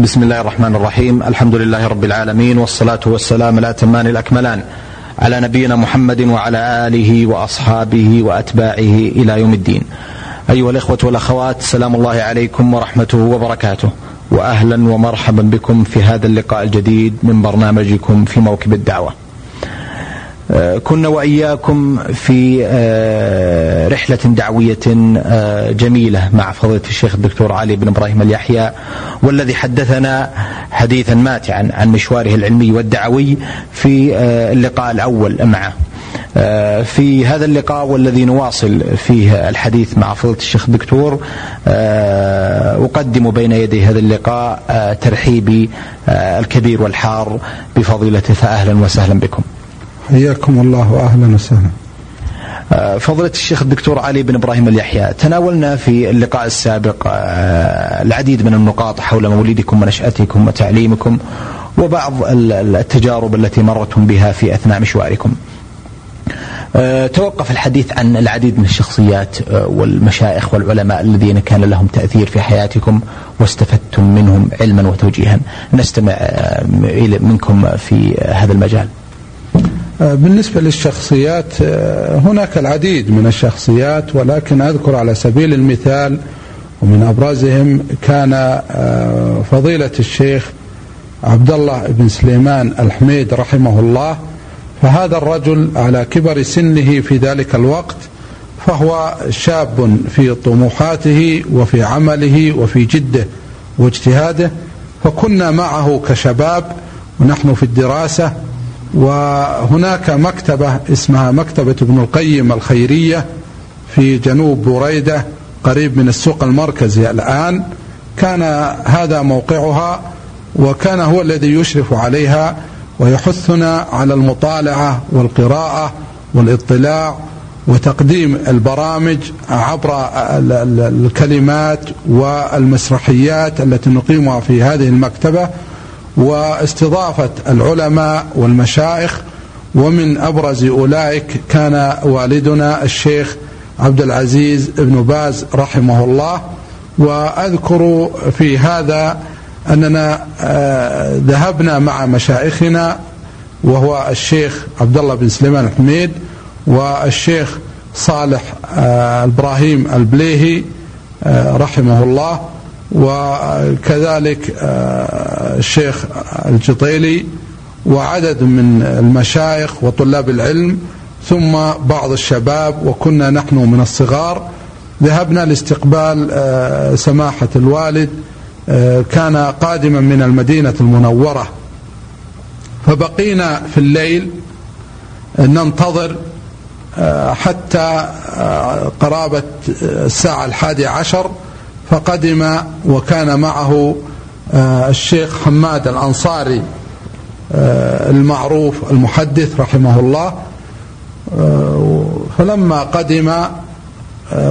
بسم الله الرحمن الرحيم الحمد لله رب العالمين والصلاة والسلام الأتمان الأكملان على نبينا محمد وعلى آله وأصحابه وأتباعه إلى يوم الدين أيها الإخوة والأخوات سلام الله عليكم ورحمته وبركاته وأهلا ومرحبا بكم في هذا اللقاء الجديد من برنامجكم في موكب الدعوة كنا وإياكم في آه، رحلة دعوية آه، جميلة مع فضيلة الشيخ الدكتور علي بن إبراهيم اليحيى والذي حدثنا حديثا ماتعا عن مشواره العلمي والدعوي في اللقاء الأول معه. في هذا اللقاء والذي نواصل فيه الحديث مع فضيلة الشيخ الدكتور أقدم بين يدي هذا اللقاء ترحيبي الكبير والحار بفضيلته فاهلا وسهلا بكم. حياكم الله واهلا وسهلا. آه، فضيلة الشيخ الدكتور علي بن إبراهيم اليحيى تناولنا في اللقاء السابق آه، العديد من النقاط حول مولدكم ونشأتكم وتعليمكم وبعض التجارب التي مرتم بها في أثناء مشواركم. آه، توقف الحديث عن العديد من الشخصيات والمشايخ والعلماء الذين كان لهم تأثير في حياتكم واستفدتم منهم علما وتوجيها نستمع منكم في هذا المجال بالنسبة للشخصيات آه، هناك العديد من الشخصيات ولكن أذكر على سبيل المثال ومن أبرزهم كان آه، فضيلة الشيخ عبد الله بن سليمان الحميد رحمه الله. فهذا الرجل على كبر سنه في ذلك الوقت فهو شاب في طموحاته وفي عمله وفي جده واجتهاده فكنا معه كشباب ونحن في الدراسة وهناك مكتبة اسمها مكتبة ابن القيم الخيرية في جنوب بريدة قريب من السوق المركزي. الآن كان هذا موقعها وكان هو الذي يشرف عليها ويحثنا على المطالعة والقراءة والاطلاع وتقديم البرامج عبر الكلمات والمسرحيات التي نقيمها في هذه المكتبة. واستضافة العلماء والمشايخ ومن أبرز أولئك كان والدنا الشيخ عبد العزيز بن باز رحمه الله. وأذكر في هذا أننا آه، ذهبنا مع مشايخنا وهو الشيخ عبد الله بن سليمان الحميد والشيخ صالح آه، إبراهيم البليهي آه، رحمه الله. وكذلك الشيخ الجطيلي وعدد من المشايخ وطلاب العلم ثم بعض الشباب وكنا نحن من الصغار. ذهبنا لاستقبال آه، سماحة الوالد آه، كان قادما من المدينة المنورة. فبقينا في الليل ننتظر حتى قرابة الساعة الحادية عشر فقدم وكان معه آه، الشيخ حماد الأنصاري آه، المعروف المحدث رحمه الله. آه، فلما قدم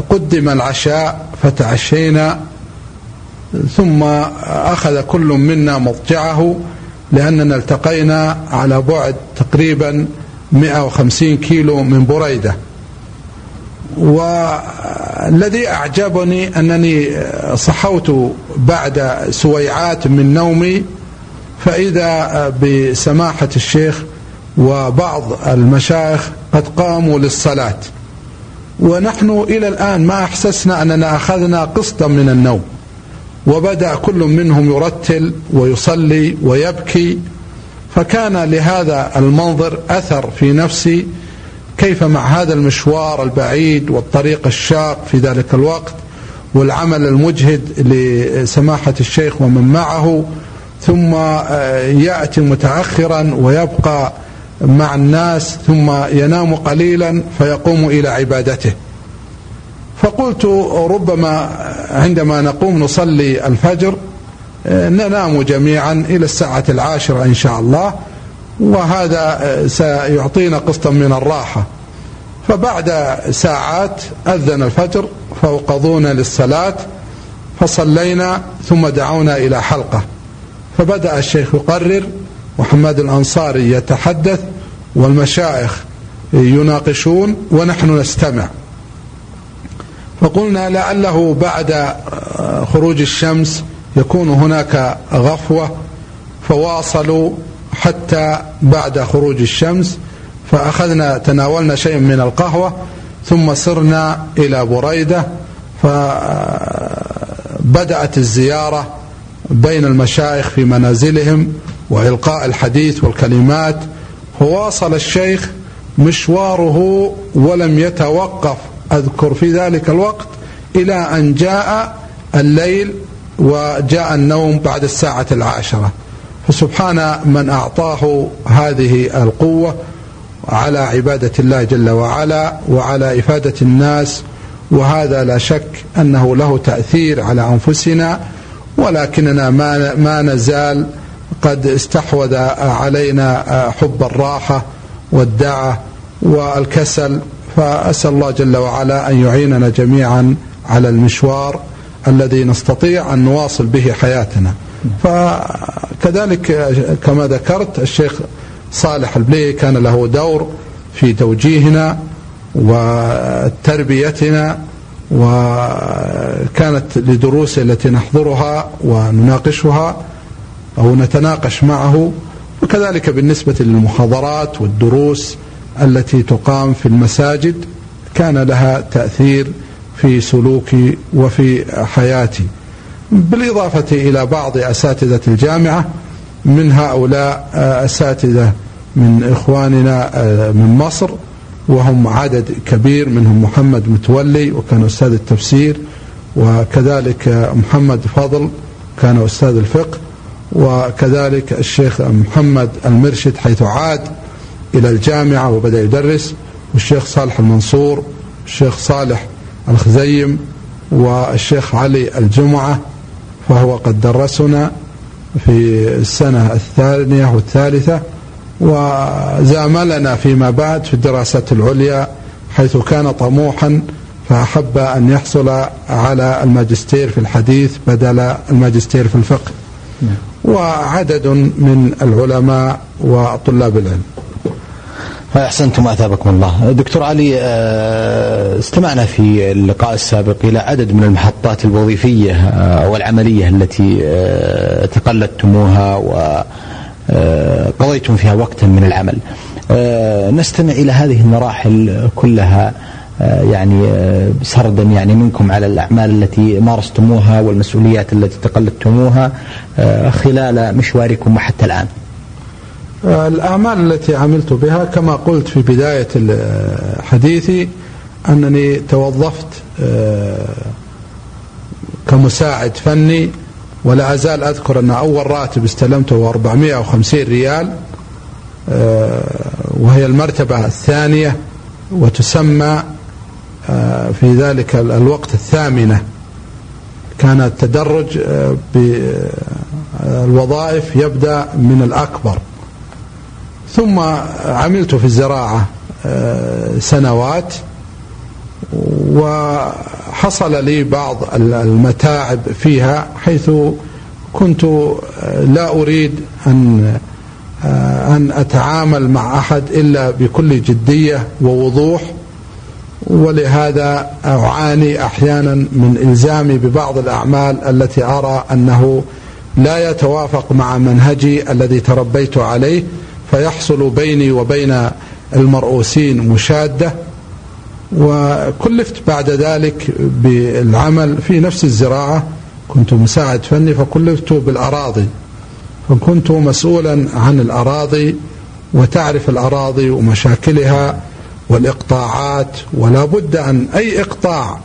قدم العشاء فتعشينا ثم أخذ كل منا مضجعه لأننا التقينا على بعد تقريبا 150 كيلو من بريدة. والذي أعجبني أنني صحوت بعد سويعات من نومي فإذا بسماحة الشيخ وبعض المشايخ قد قاموا للصلاة. ونحن إلى الآن ما أحسسنا أننا أخذنا قسطا من النوم وبدأ كل منهم يرتل ويصلي ويبكي فكان لهذا المنظر أثر في نفسي كيف مع هذا المشوار البعيد والطريق الشاق في ذلك الوقت والعمل المجهد لسماحة الشيخ ومن معه ثم آه، يأتي متأخرا ويبقى مع الناس ثم ينام قليلا فيقوم إلى عبادته. فقلت ربما عندما نقوم نصلي الفجر آه، ننام جميعا إلى الساعة العاشرة إن شاء الله وهذا آه، سيعطينا قسطا من الراحة. فبعد ساعات أذن الفجر فأوقظونا للصلاة فصلينا ثم دعونا إلى حلقة. فبدأ الشيخ يقرر محمد الأنصاري يتحدث والمشايخ يناقشون ونحن نستمع. فقلنا لعله بعد خروج الشمس يكون هناك غفوة فواصلوا حتى بعد خروج الشمس فأخذنا تناولنا شيء من القهوة ثم سرنا إلى بريدة فبدأت الزيارة بين المشايخ في منازلهم وإلقاء الحديث والكلمات. فواصل الشيخ مشواره ولم يتوقف. أذكر في ذلك الوقت إلى أن جاء الليل وجاء النوم بعد الساعة العاشرة. فسبحان من أعطاه هذه القوة. على عبادة الله جل وعلا وعلى إفادة الناس وهذا لا شك أنه له تأثير على أنفسنا ولكننا ما, ما نزال قد استحوذ علينا حب الراحة والدعة والكسل فأسأل الله جل وعلا أن يعيننا جميعا على المشوار الذي نستطيع أن نواصل به حياتنا. فكذلك كما ذكرت الشيخ صالح البلي كان له دور في توجيهنا وتربيتنا وكانت لدروسه التي نحضرها ونناقشها أو نتناقش معه وكذلك بالنسبة للمحاضرات والدروس التي تقام في المساجد كان لها تأثير في سلوكي وفي حياتي بالإضافة إلى بعض أساتذة الجامعة من هؤلاء أساتذة من إخواننا من مصر وهم عدد كبير منهم محمد متولي وكان أستاذ التفسير وكذلك محمد فضل كان أستاذ الفقه وكذلك الشيخ محمد المرشد حيث عاد إلى الجامعة وبدأ يدرس والشيخ صالح المنصور الشيخ صالح الخزيم والشيخ علي الجمعة فهو قد درسنا. في السنة الثانية والثالثة وزاملنا فيما بعد في الدراسات العليا حيث كان طموحا فأحب أن يحصل على الماجستير في الحديث بدل الماجستير في الفقه. وعدد من العلماء وطلاب العلم. أحسنتم أثابكم الله. دكتور علي آه، استمعنا في اللقاء السابق إلى عدد من المحطات الوظيفية آه، والعملية التي آه، تقلدتموها وقضيتم فيها وقتا من العمل. نستمع إلى هذه المراحل كلها يعني سردا يعني منكم على الأعمال التي مارستموها والمسؤوليات التي تقلدتموها خلال مشواركم وحتى الآن. الأعمال التي عملت بها كما قلت في بداية حديثي أنني توظفت آه، كمساعد فني ولا أزال أذكر أن أول راتب استلمته 450 ريال آه، وهي المرتبة الثانية وتسمى آه، في ذلك الوقت الثامنة. كان التدرج بالوظائف يبدأ من الأكبر. ثم عملت في الزراعة آه، سنوات وحصل لي بعض المتاعب فيها حيث كنت آه، لا أريد أن آه، أن أتعامل مع أحد إلا بكل جدية ووضوح ولهذا أعاني أحيانا من إلزامي ببعض الأعمال التي أرى أنه لا يتوافق مع منهجي الذي تربيت عليه. فيحصل بيني وبين المرؤوسين مشادة وكلفت بعد ذلك بالعمل في نفس الزراعة. كنت مساعد فني فكلفت بالأراضي فكنت مسؤولا عن الأراضي وتعرف الأراضي ومشاكلها والإقطاعات ولا بد أن أي إقطاع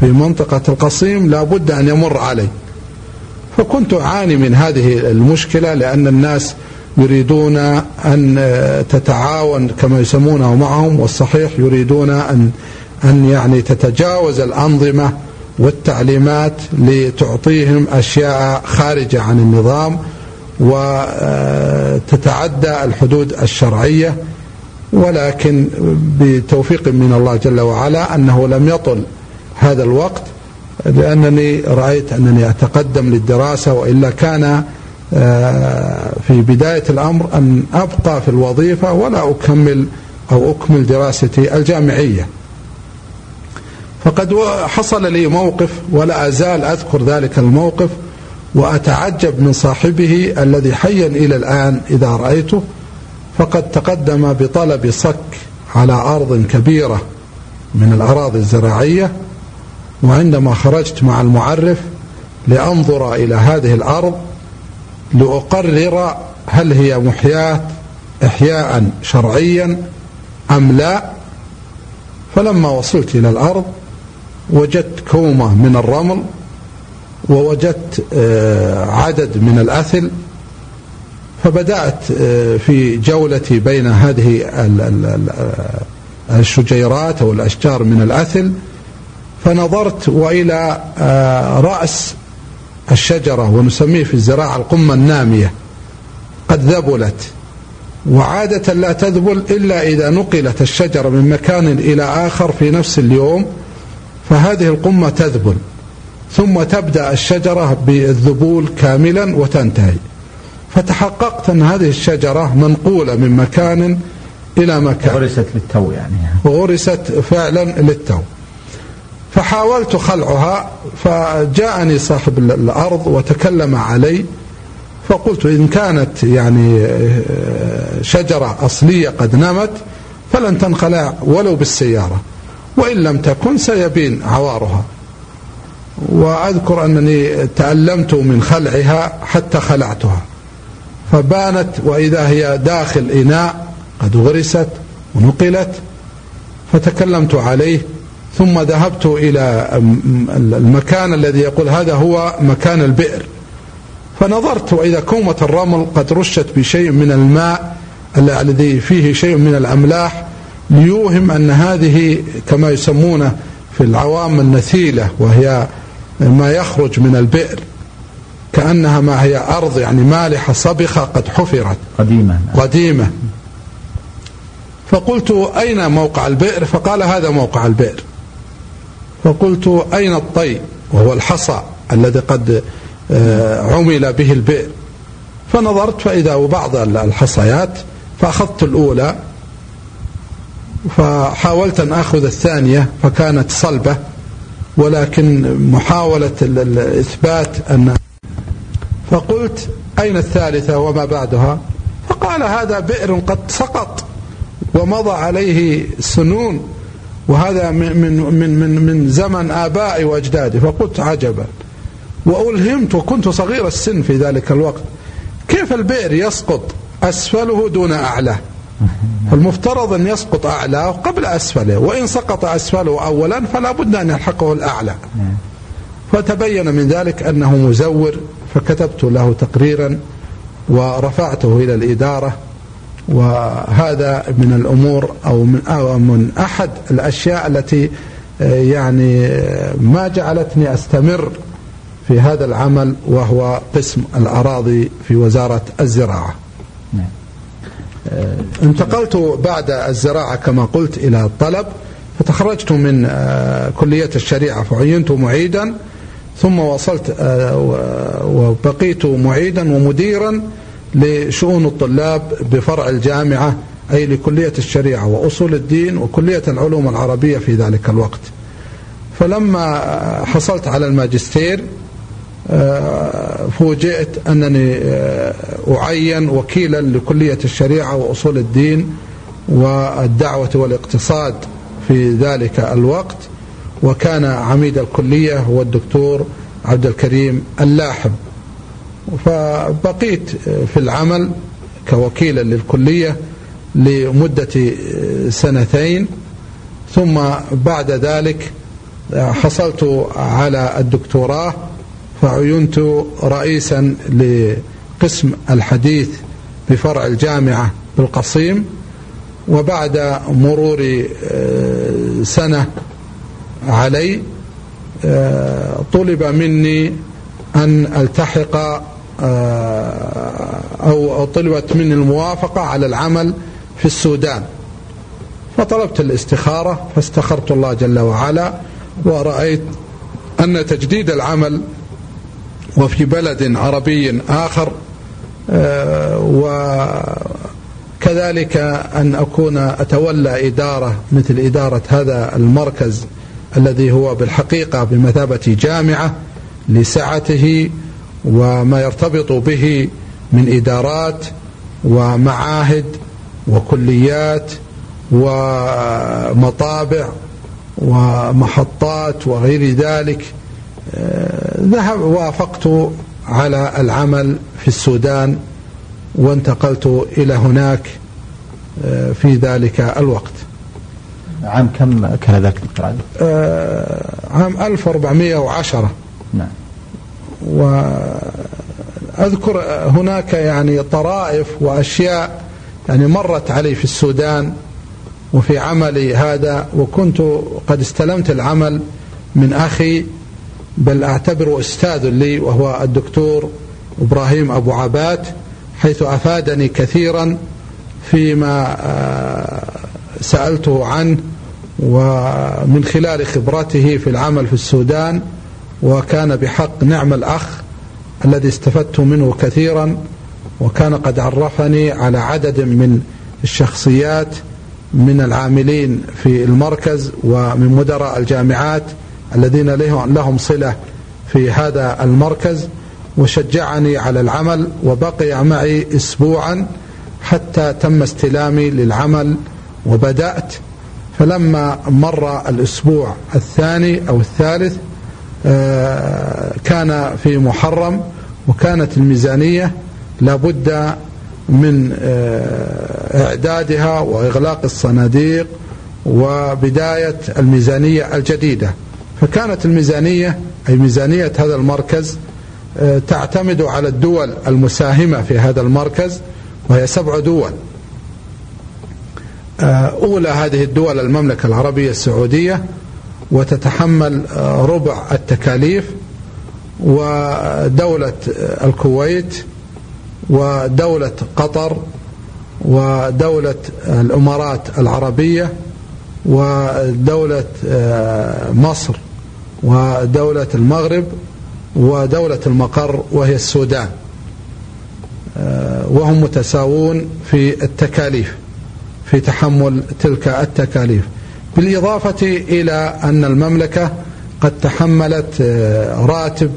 في منطقة القصيم لا بد أن يمر علي فكنت أعاني من هذه المشكلة لأن الناس يريدون أن تتعاون كما يسمونه معهم والصحيح يريدون أن أن يعني تتجاوز الأنظمة والتعليمات لتعطيهم أشياء خارجة عن النظام وتتعدى الحدود الشرعية. ولكن بتوفيق من الله جل وعلا أنه لم يطل هذا الوقت لأنني رأيت أنني أتقدم للدراسة وإلا كان في بداية الأمر أن أبقى في الوظيفة ولا أكمل أو أكمل دراستي الجامعية. فقد حصل لي موقف ولا أزال أذكر ذلك الموقف وأتعجب من صاحبه الذي حيا إلى الآن إذا رأيته فقد تقدم بطلب صك على أرض كبيرة من الأراضي الزراعية وعندما خرجت مع المعرف لأنظر إلى هذه الأرض لأقرر هل هي محياة إحياء شرعيا أم لا. فلما وصلت إلى الأرض وجدت كومة من الرمل ووجدت آه، عدد من الأثل فبدأت آه، في جولتي بين هذه الشجيرات أو الأشجار من الأثل فنظرت وإلى آه، رأس الشجرة ونسميه في الزراعة القمة النامية. قد ذبلت وعادة لا تذبل إلا إذا نقلت الشجرة من مكان إلى آخر في نفس اليوم فهذه القمة تذبل. ثم تبدأ الشجرة بالذبول كاملا وتنتهي. فتحققت أن هذه الشجرة منقولة من مكان إلى مكان. غرست للتو يعني. وغرست فعلا للتو. فحاولت خلعها فجاءني صاحب الأرض وتكلم علي فقلت إن كانت يعني آه، شجرة أصلية قد نمت فلن تنخلع ولو بالسيارة وإن لم تكن سيبين عوارها. وأذكر أنني تألمت من خلعها حتى خلعتها. فبانت وإذا هي داخل إناء قد غرست ونقلت فتكلمت عليه ثم ذهبت إلى المكان الذي يقول هذا هو مكان البئر. فنظرت وإذا كومة الرمل قد رشت بشيء من الماء الذي فيه شيء من الأملاح ليوهم أن هذه كما يسمونه في العوام النثيلة وهي ما يخرج من البئر. كأنها ما هي أرض يعني مالحة صبخة قد حفرت. قديمة. قديمة. فقلت أين موقع البئر؟ فقال هذا موقع البئر. فقلت أين الطي؟ وهو الحصى الذي قد آه، عمل به البئر. فنظرت فإذا وبعض الحصيات فأخذت الأولى فحاولت أن أخذ الثانية فكانت صلبة. ولكن محاولة الإثبات أن فقلت أين الثالثة وما بعدها؟ فقال هذا بئر قد سقط ومضى عليه سنون. وهذا من من من من زمن آبائي وأجدادي. فقلت عجبا. وألهمت وكنت صغير السن في ذلك الوقت. كيف البئر يسقط أسفله دون أعلاه؟ فالمفترض أن يسقط أعلاه قبل أسفله. وإن سقط أسفله أولا فلا بد أن يلحقه الأعلى. فتبين من ذلك أنه مزور فكتبت له تقريرا ورفعته إلى الإدارة. وهذا من الأمور أو من, أو من أحد الأشياء التي يعني ما جعلتني أستمر في هذا العمل وهو قسم الأراضي في وزارة الزراعة نعم. آه، انتقلت بعد الزراعة كما قلت إلى الطلب فتخرجت من آه، كلية الشريعة فعينت معيدا ثم وصلت آه، وبقيت معيدا ومديرا لشؤون الطلاب بفرع الجامعة أي لكلية الشريعة وأصول الدين وكلية العلوم العربية في ذلك الوقت. فلما حصلت على الماجستير آه، فوجئت أنني آه، أعين وكيلا لكلية الشريعة وأصول الدين والدعوة والاقتصاد في ذلك الوقت. وكان عميد الكلية هو الدكتور عبد الكريم اللاحب. فبقيت في العمل كوكيلا للكلية لمدة سنتين ثم بعد ذلك حصلت على الدكتوراه فعينت رئيسا لقسم الحديث بفرع الجامعة بالقصيم. وبعد مرور آه، سنة علي آه، طلب مني أن ألتحق أو طلبت مني الموافقة على العمل في السودان. فطلبت الاستخارة فاستخرت الله جل وعلا ورأيت أن تجديد العمل وفي بلد عربي آخر آه، وكذلك أن أكون أتولى إدارة مثل إدارة هذا المركز الذي هو بالحقيقة بمثابة جامعة لسعته وما يرتبط به من إدارات ومعاهد وكليات ومطابع ومحطات وغير ذلك. ذهب وافقت على العمل في السودان وانتقلت إلى هناك في ذلك الوقت. عام كم كان ذاك دكتور علي؟ آه، عام 1410 نعم. وأذكر هناك يعني طرائف وأشياء يعني مرت علي في السودان وفي عملي هذا وكنت قد استلمت العمل من أخي بل أعتبره أستاذ لي وهو الدكتور إبراهيم أبو عبات حيث أفادني كثيرا فيما آه، سألته عنه ومن خلال خبرته في العمل في السودان وكان بحق نعم الأخ الذي استفدت منه كثيرا وكان قد عرفني على عدد من الشخصيات من العاملين في المركز ومن مدراء الجامعات الذين لهم صلة في هذا المركز وشجعني على العمل وبقي معي اسبوعا حتى تم استلامي للعمل وبدأت. فلما مر الأسبوع الثاني أو الثالث كان في محرم وكانت الميزانية لابد من آه، إعدادها وإغلاق الصناديق وبداية الميزانية الجديدة. فكانت الميزانية أي ميزانية هذا المركز آه، تعتمد على الدول المساهمة في هذا المركز وهي سبع دول. آه، أولى هذه الدول المملكة العربية السعودية وتتحمل آه، ربع التكاليف ودولة الكويت ودولة قطر ودولة الإمارات العربية ودولة مصر ودولة المغرب ودولة المقر وهي السودان آه، وهم متساوون في التكاليف في تحمل تلك التكاليف. بالإضافة إلى أن المملكة قد تحملت آه، راتب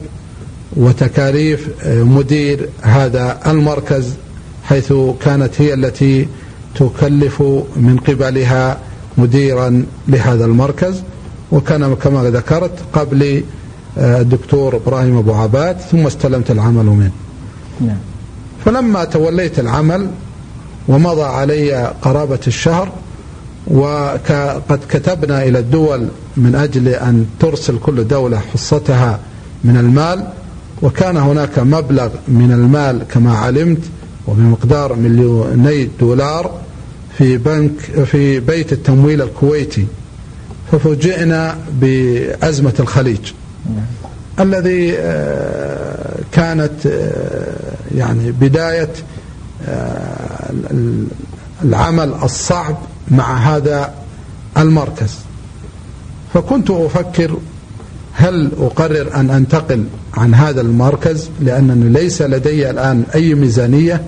وتكاليف آه، مدير هذا المركز حيث كانت هي التي تكلف من قبلها مديرا لهذا المركز وكان كما ذكرت قبل الدكتور إبراهيم أبو عباد ثم استلمت العمل منه. نعم. فلما توليت العمل ومضى علي قرابة الشهر وقد كتبنا إلى الدول من أجل أن ترسل كل دولة حصتها من المال وكان هناك مبلغ من المال كما علمت وبمقدار مليوني دولار في بنك في بيت التمويل الكويتي. ففوجئنا بأزمة الخليج الذي آه، كانت آه، يعني بداية آه، العمل الصعب مع هذا المركز. فكنت أفكر هل أقرر أن أنتقل عن هذا المركز لأنني ليس لدي الآن أي ميزانية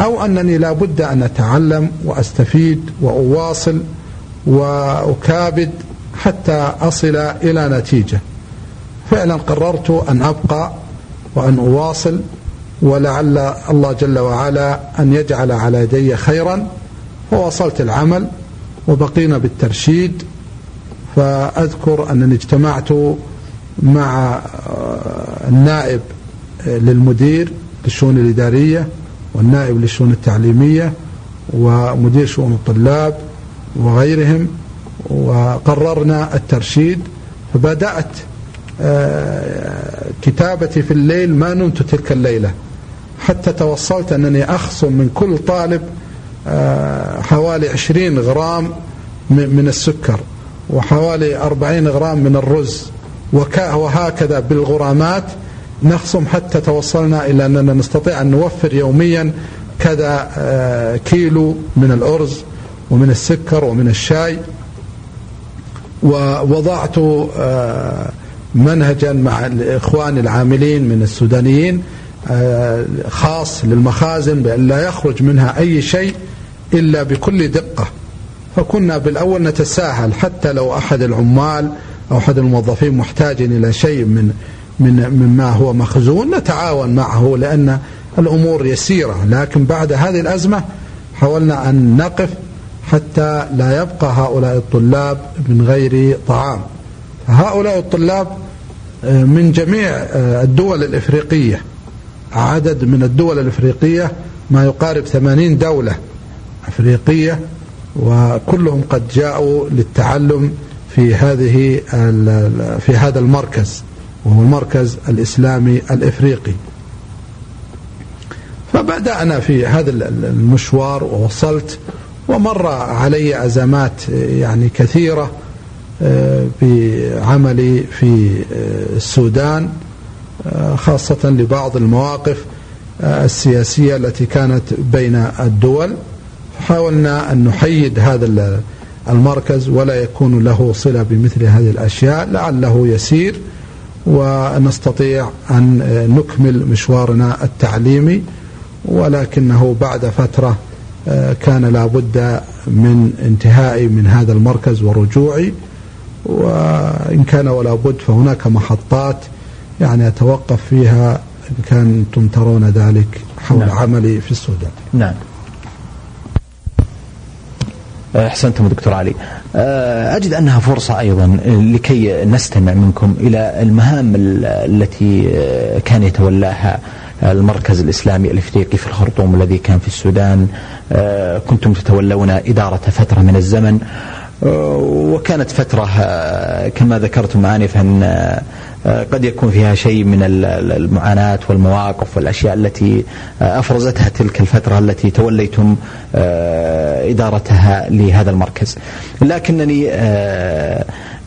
أو أنني لابد أن أتعلم وأستفيد وأواصل وأكابد حتى أصل إلى نتيجة. فعلا قررت أن أبقى وأن أواصل ولعل الله جل وعلا أن يجعل على يدي خيرا وواصلت العمل وبقينا بالترشيد فأذكر أنني اجتمعت مع النائب للمدير للشؤون الإدارية والنائب للشؤون التعليمية ومدير شؤون الطلاب وغيرهم وقررنا الترشيد فبدأت كتابتي في الليل ما نمت تلك الليلة حتى توصلت أنني أخصم من كل طالب آه، حوالي عشرين غرام من السكر وحوالي أربعين غرام من الرز. وهكذا بالغرامات نخصم حتى توصلنا إلى أننا نستطيع أن نوفر يوميا كذا آه، كيلو من الأرز ومن السكر ومن الشاي. ووضعت آه منهجا مع الإخوان العاملين من السودانيين آه، خاص للمخازن بأن لا يخرج منها أي شيء. إلا بكل دقة. فكنا بالأول نتساهل حتى لو أحد العمال أو أحد الموظفين محتاج إلى شيء من من مما هو مخزون نتعاون معه لأن الأمور يسيرة. لكن بعد هذه الأزمة حاولنا أن نقف حتى لا يبقى هؤلاء الطلاب من غير طعام. هؤلاء الطلاب آه، من جميع آه، الدول الإفريقية عدد من الدول الإفريقية ما يقارب ثمانين دولة. أفريقية وكلهم قد جاءوا للتعلم في هذه في هذا المركز وهو المركز الإسلامي الإفريقي. فبدأنا في هذا المشوار ووصلت ومر علي أزمات يعني كثيرة آه، بعملي في آه، السودان آه، خاصة لبعض المواقف السياسية التي كانت بين الدول. حاولنا أن نحيد هذا المركز ولا يكون له صلة بمثل هذه الأشياء لعله يسير ونستطيع أن نكمل مشوارنا التعليمي ولكنه بعد فترة آه، كان لابد من انتهائي من هذا المركز ورجوعي وإن كان ولا بد فهناك محطات يعني أتوقف فيها إن كنتم ترون ذلك حول نعم. عملي في السودان نعم أحسنتم دكتور علي. آه، أجد أنها فرصة أيضا لكي نستمع منكم إلى المهام التي آه، كان يتولاها المركز الإسلامي الإفريقي في الخرطوم الذي كان في السودان. آه، كنتم تتولون إدارة فترة من الزمن. آه، وكانت فترة آه، كما ذكرتم آنفا قد يكون فيها شيء من المعاناة والمواقف والأشياء التي أفرزتها تلك الفترة التي توليتم إدارتها لهذا المركز. لكنني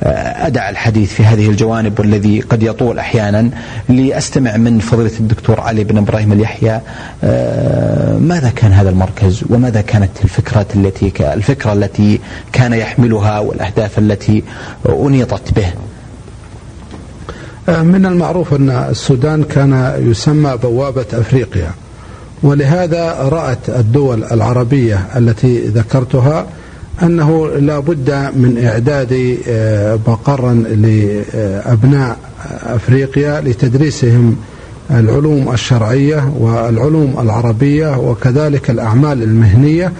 أدع الحديث في هذه الجوانب والذي قد يطول أحيانا لأستمع من فضيلة الدكتور علي بن إبراهيم اليحيى آه، ماذا كان هذا المركز وماذا كانت الفكرة التي الفكرة التي كان يحملها والأهداف التي أنيطت به؟ آه، من المعروف أن السودان كان يسمى بوابة أفريقيا. ولهذا رأت الدول العربية التي ذكرتها أنه لا بد من إعداد آه، مقرا لأبناء أفريقيا لتدريسهم العلوم الشرعية والعلوم العربية وكذلك الأعمال المهنية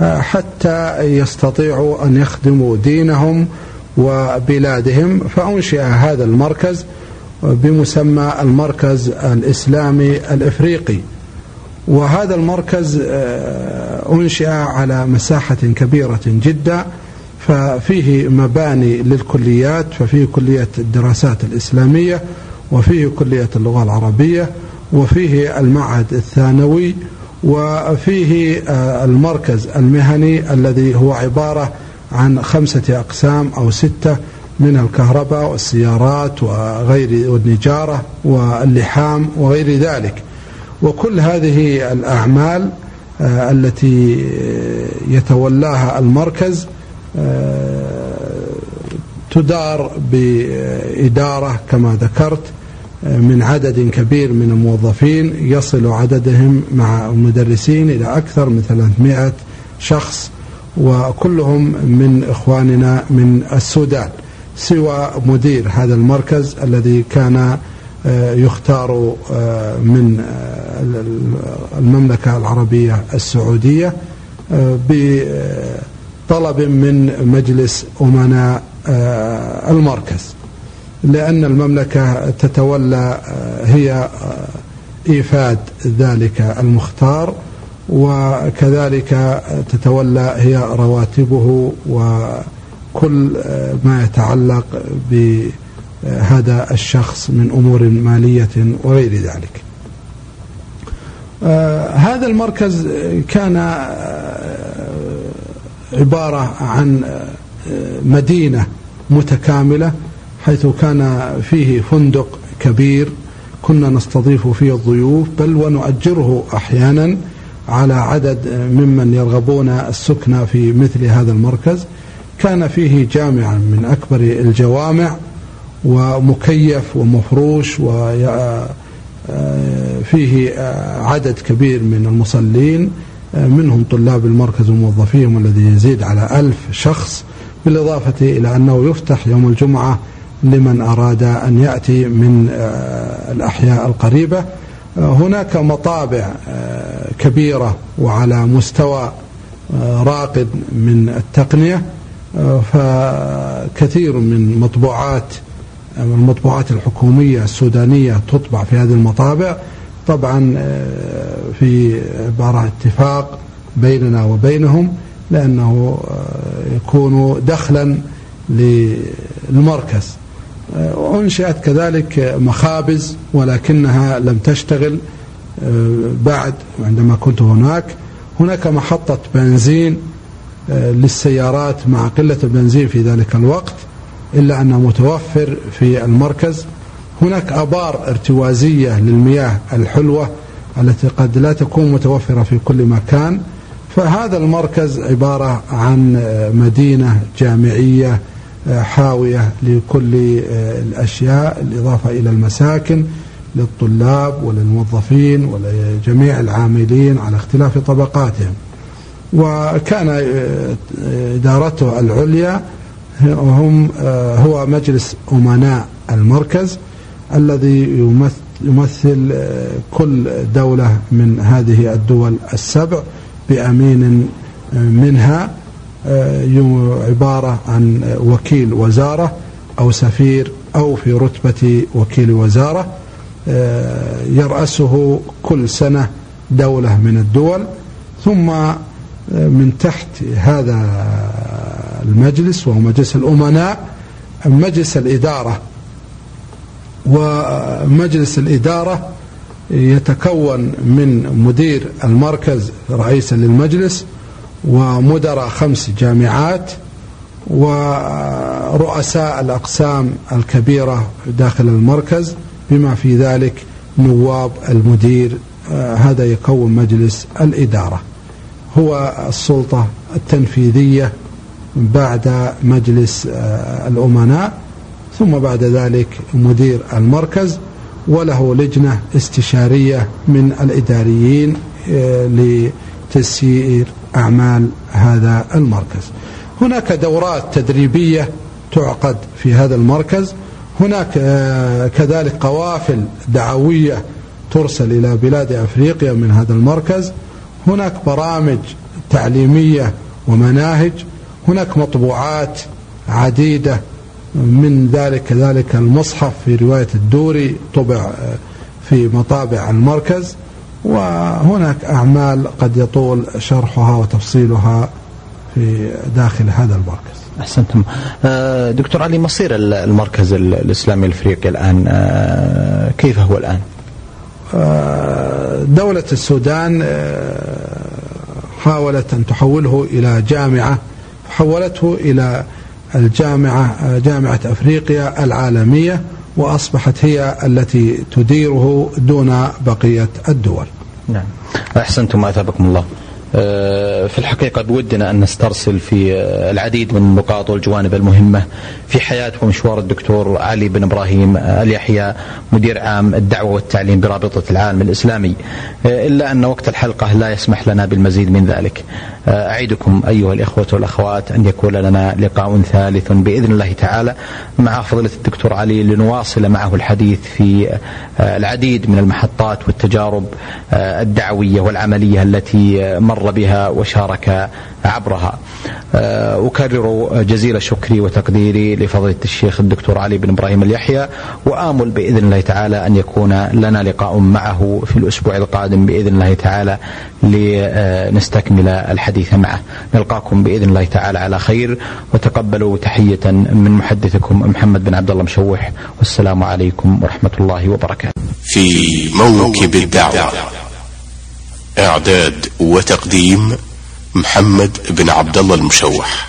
آه، حتى يستطيعوا أن يخدموا دينهم وبلادهم. فأنشئ هذا المركز بمسمى المركز الإسلامي الإفريقي. وهذا المركز آه، أنشئ على مساحة كبيرة جدا ففيه مباني للكليات ففيه كلية الدراسات الإسلامية وفيه كلية اللغة العربية وفيه المعهد الثانوي وفيه آه، المركز المهني الذي هو عبارة عن خمسة أقسام أو ستة من الكهرباء والسيارات وغير والنجارة واللحام وغير ذلك. وكل هذه الأعمال آه، التي يتولاها المركز آه، تدار بإدارة كما ذكرت آه، من عدد كبير من الموظفين يصل عددهم مع المدرسين إلى أكثر من 300 شخص وكلهم من إخواننا من السودان. سوى مدير هذا المركز الذي كان آه، يختار آه، من آه، المملكة العربية السعودية بطلب من مجلس أمناء المركز لأن المملكة تتولى هي إيفاد ذلك المختار وكذلك تتولى هي رواتبه وكل ما يتعلق ب هذا الشخص من أمور مالية وغير ذلك. آه، هذا المركز كان آه، عبارة عن آه، مدينة متكاملة حيث كان فيه فندق كبير كنا نستضيف فيه الضيوف بل ونؤجره أحيانا على عدد ممن يرغبون السكنى في مثل هذا المركز كان فيه جامعا من أكبر الجوامع ومكيف ومفروش وفيه عدد كبير من المصلين منهم طلاب المركز وموظفيهم الذي يزيد على ألف شخص بالإضافة إلى أنه يفتح يوم الجمعة لمن أراد أن يأتي من الأحياء القريبة. هناك مطابع كبيرة وعلى مستوى راقد من التقنية. فكثير من مطبوعات المطبوعات الحكومية السودانية تطبع في هذه المطابع. طبعا في عبارة اتفاق بيننا وبينهم لأنه يكون دخلا للمركز. أنشئت كذلك مخابز ولكنها لم تشتغل بعد عندما كنت هناك. هناك محطة بنزين للسيارات مع قلة البنزين في ذلك الوقت إلا أنه متوفر في المركز. هناك أبار ارتوازية للمياه الحلوة التي قد لا تكون متوفرة في كل مكان. فهذا المركز عبارة عن مدينة جامعية حاوية لكل الأشياء الإضافة إلى المساكن للطلاب وللموظفين ولجميع العاملين على اختلاف طبقاتهم. وكان إدارته العليا هم هو مجلس أمناء المركز الذي يمثل كل دولة من هذه الدول السبع بأمين منها عبارة عن وكيل وزارة أو سفير أو في رتبة وكيل وزارة يرأسه كل سنة دولة من الدول. ثم من تحت هذا المجلس وهو مجلس الأمناء مجلس الإدارة. ومجلس الإدارة يتكون من مدير المركز رئيسا للمجلس ومدراء خمس جامعات ورؤساء الأقسام الكبيرة داخل المركز. بما في ذلك نواب المدير هذا يكون مجلس الإدارة. هو السلطة التنفيذية بعد مجلس الأمناء ثم بعد ذلك مدير المركز وله لجنة استشارية من الإداريين لتسيير أعمال هذا المركز. هناك دورات تدريبية تعقد في هذا المركز. هناك كذلك قوافل دعوية ترسل إلى بلاد أفريقيا من هذا المركز. هناك برامج تعليمية ومناهج هناك مطبوعات عديدة من ذلك كذلك المصحف في رواية الدوري طبع في مطابع المركز وهناك أعمال قد يطول شرحها وتفصيلها في داخل هذا المركز. أحسنتم. دكتور علي مصير المركز الإسلامي الأفريقي الآن كيف هو الآن؟ دولة السودان حاولت أن تحوله إلى جامعة حولته إلى الجامعة جامعة أفريقيا العالمية وأصبحت هي التي تديره دون بقية الدول. نعم. أحسنتم أثابكم الله. في الحقيقة بودنا أن نسترسل في العديد من النقاط والجوانب المهمة في حياة ومشوار الدكتور علي بن إبراهيم اليحيى مدير عام الدعوة والتعليم برابطة العالم الإسلامي. إلا أن وقت الحلقة لا يسمح لنا بالمزيد من ذلك. أعيدكم أيها الإخوة والأخوات أن يكون لنا لقاء ثالث بإذن الله تعالى مع فضيلة الدكتور علي لنواصل معه الحديث في العديد من المحطات والتجارب الدعوية والعملية التي مر بها وشارك عبرها. أكرر جزيل شكري وتقديري لفضيلة الشيخ الدكتور علي بن إبراهيم اليحيى وآمل بإذن الله تعالى أن يكون لنا لقاء معه في الأسبوع القادم بإذن الله تعالى لنستكمل الحديث معه. نلقاكم بإذن الله تعالى على خير وتقبلوا تحية من محدثكم محمد بن عبد الله مشوح والسلام عليكم ورحمة الله وبركاته. في موكب الدعوة. إعداد وتقديم محمد بن عبد الله المشوح.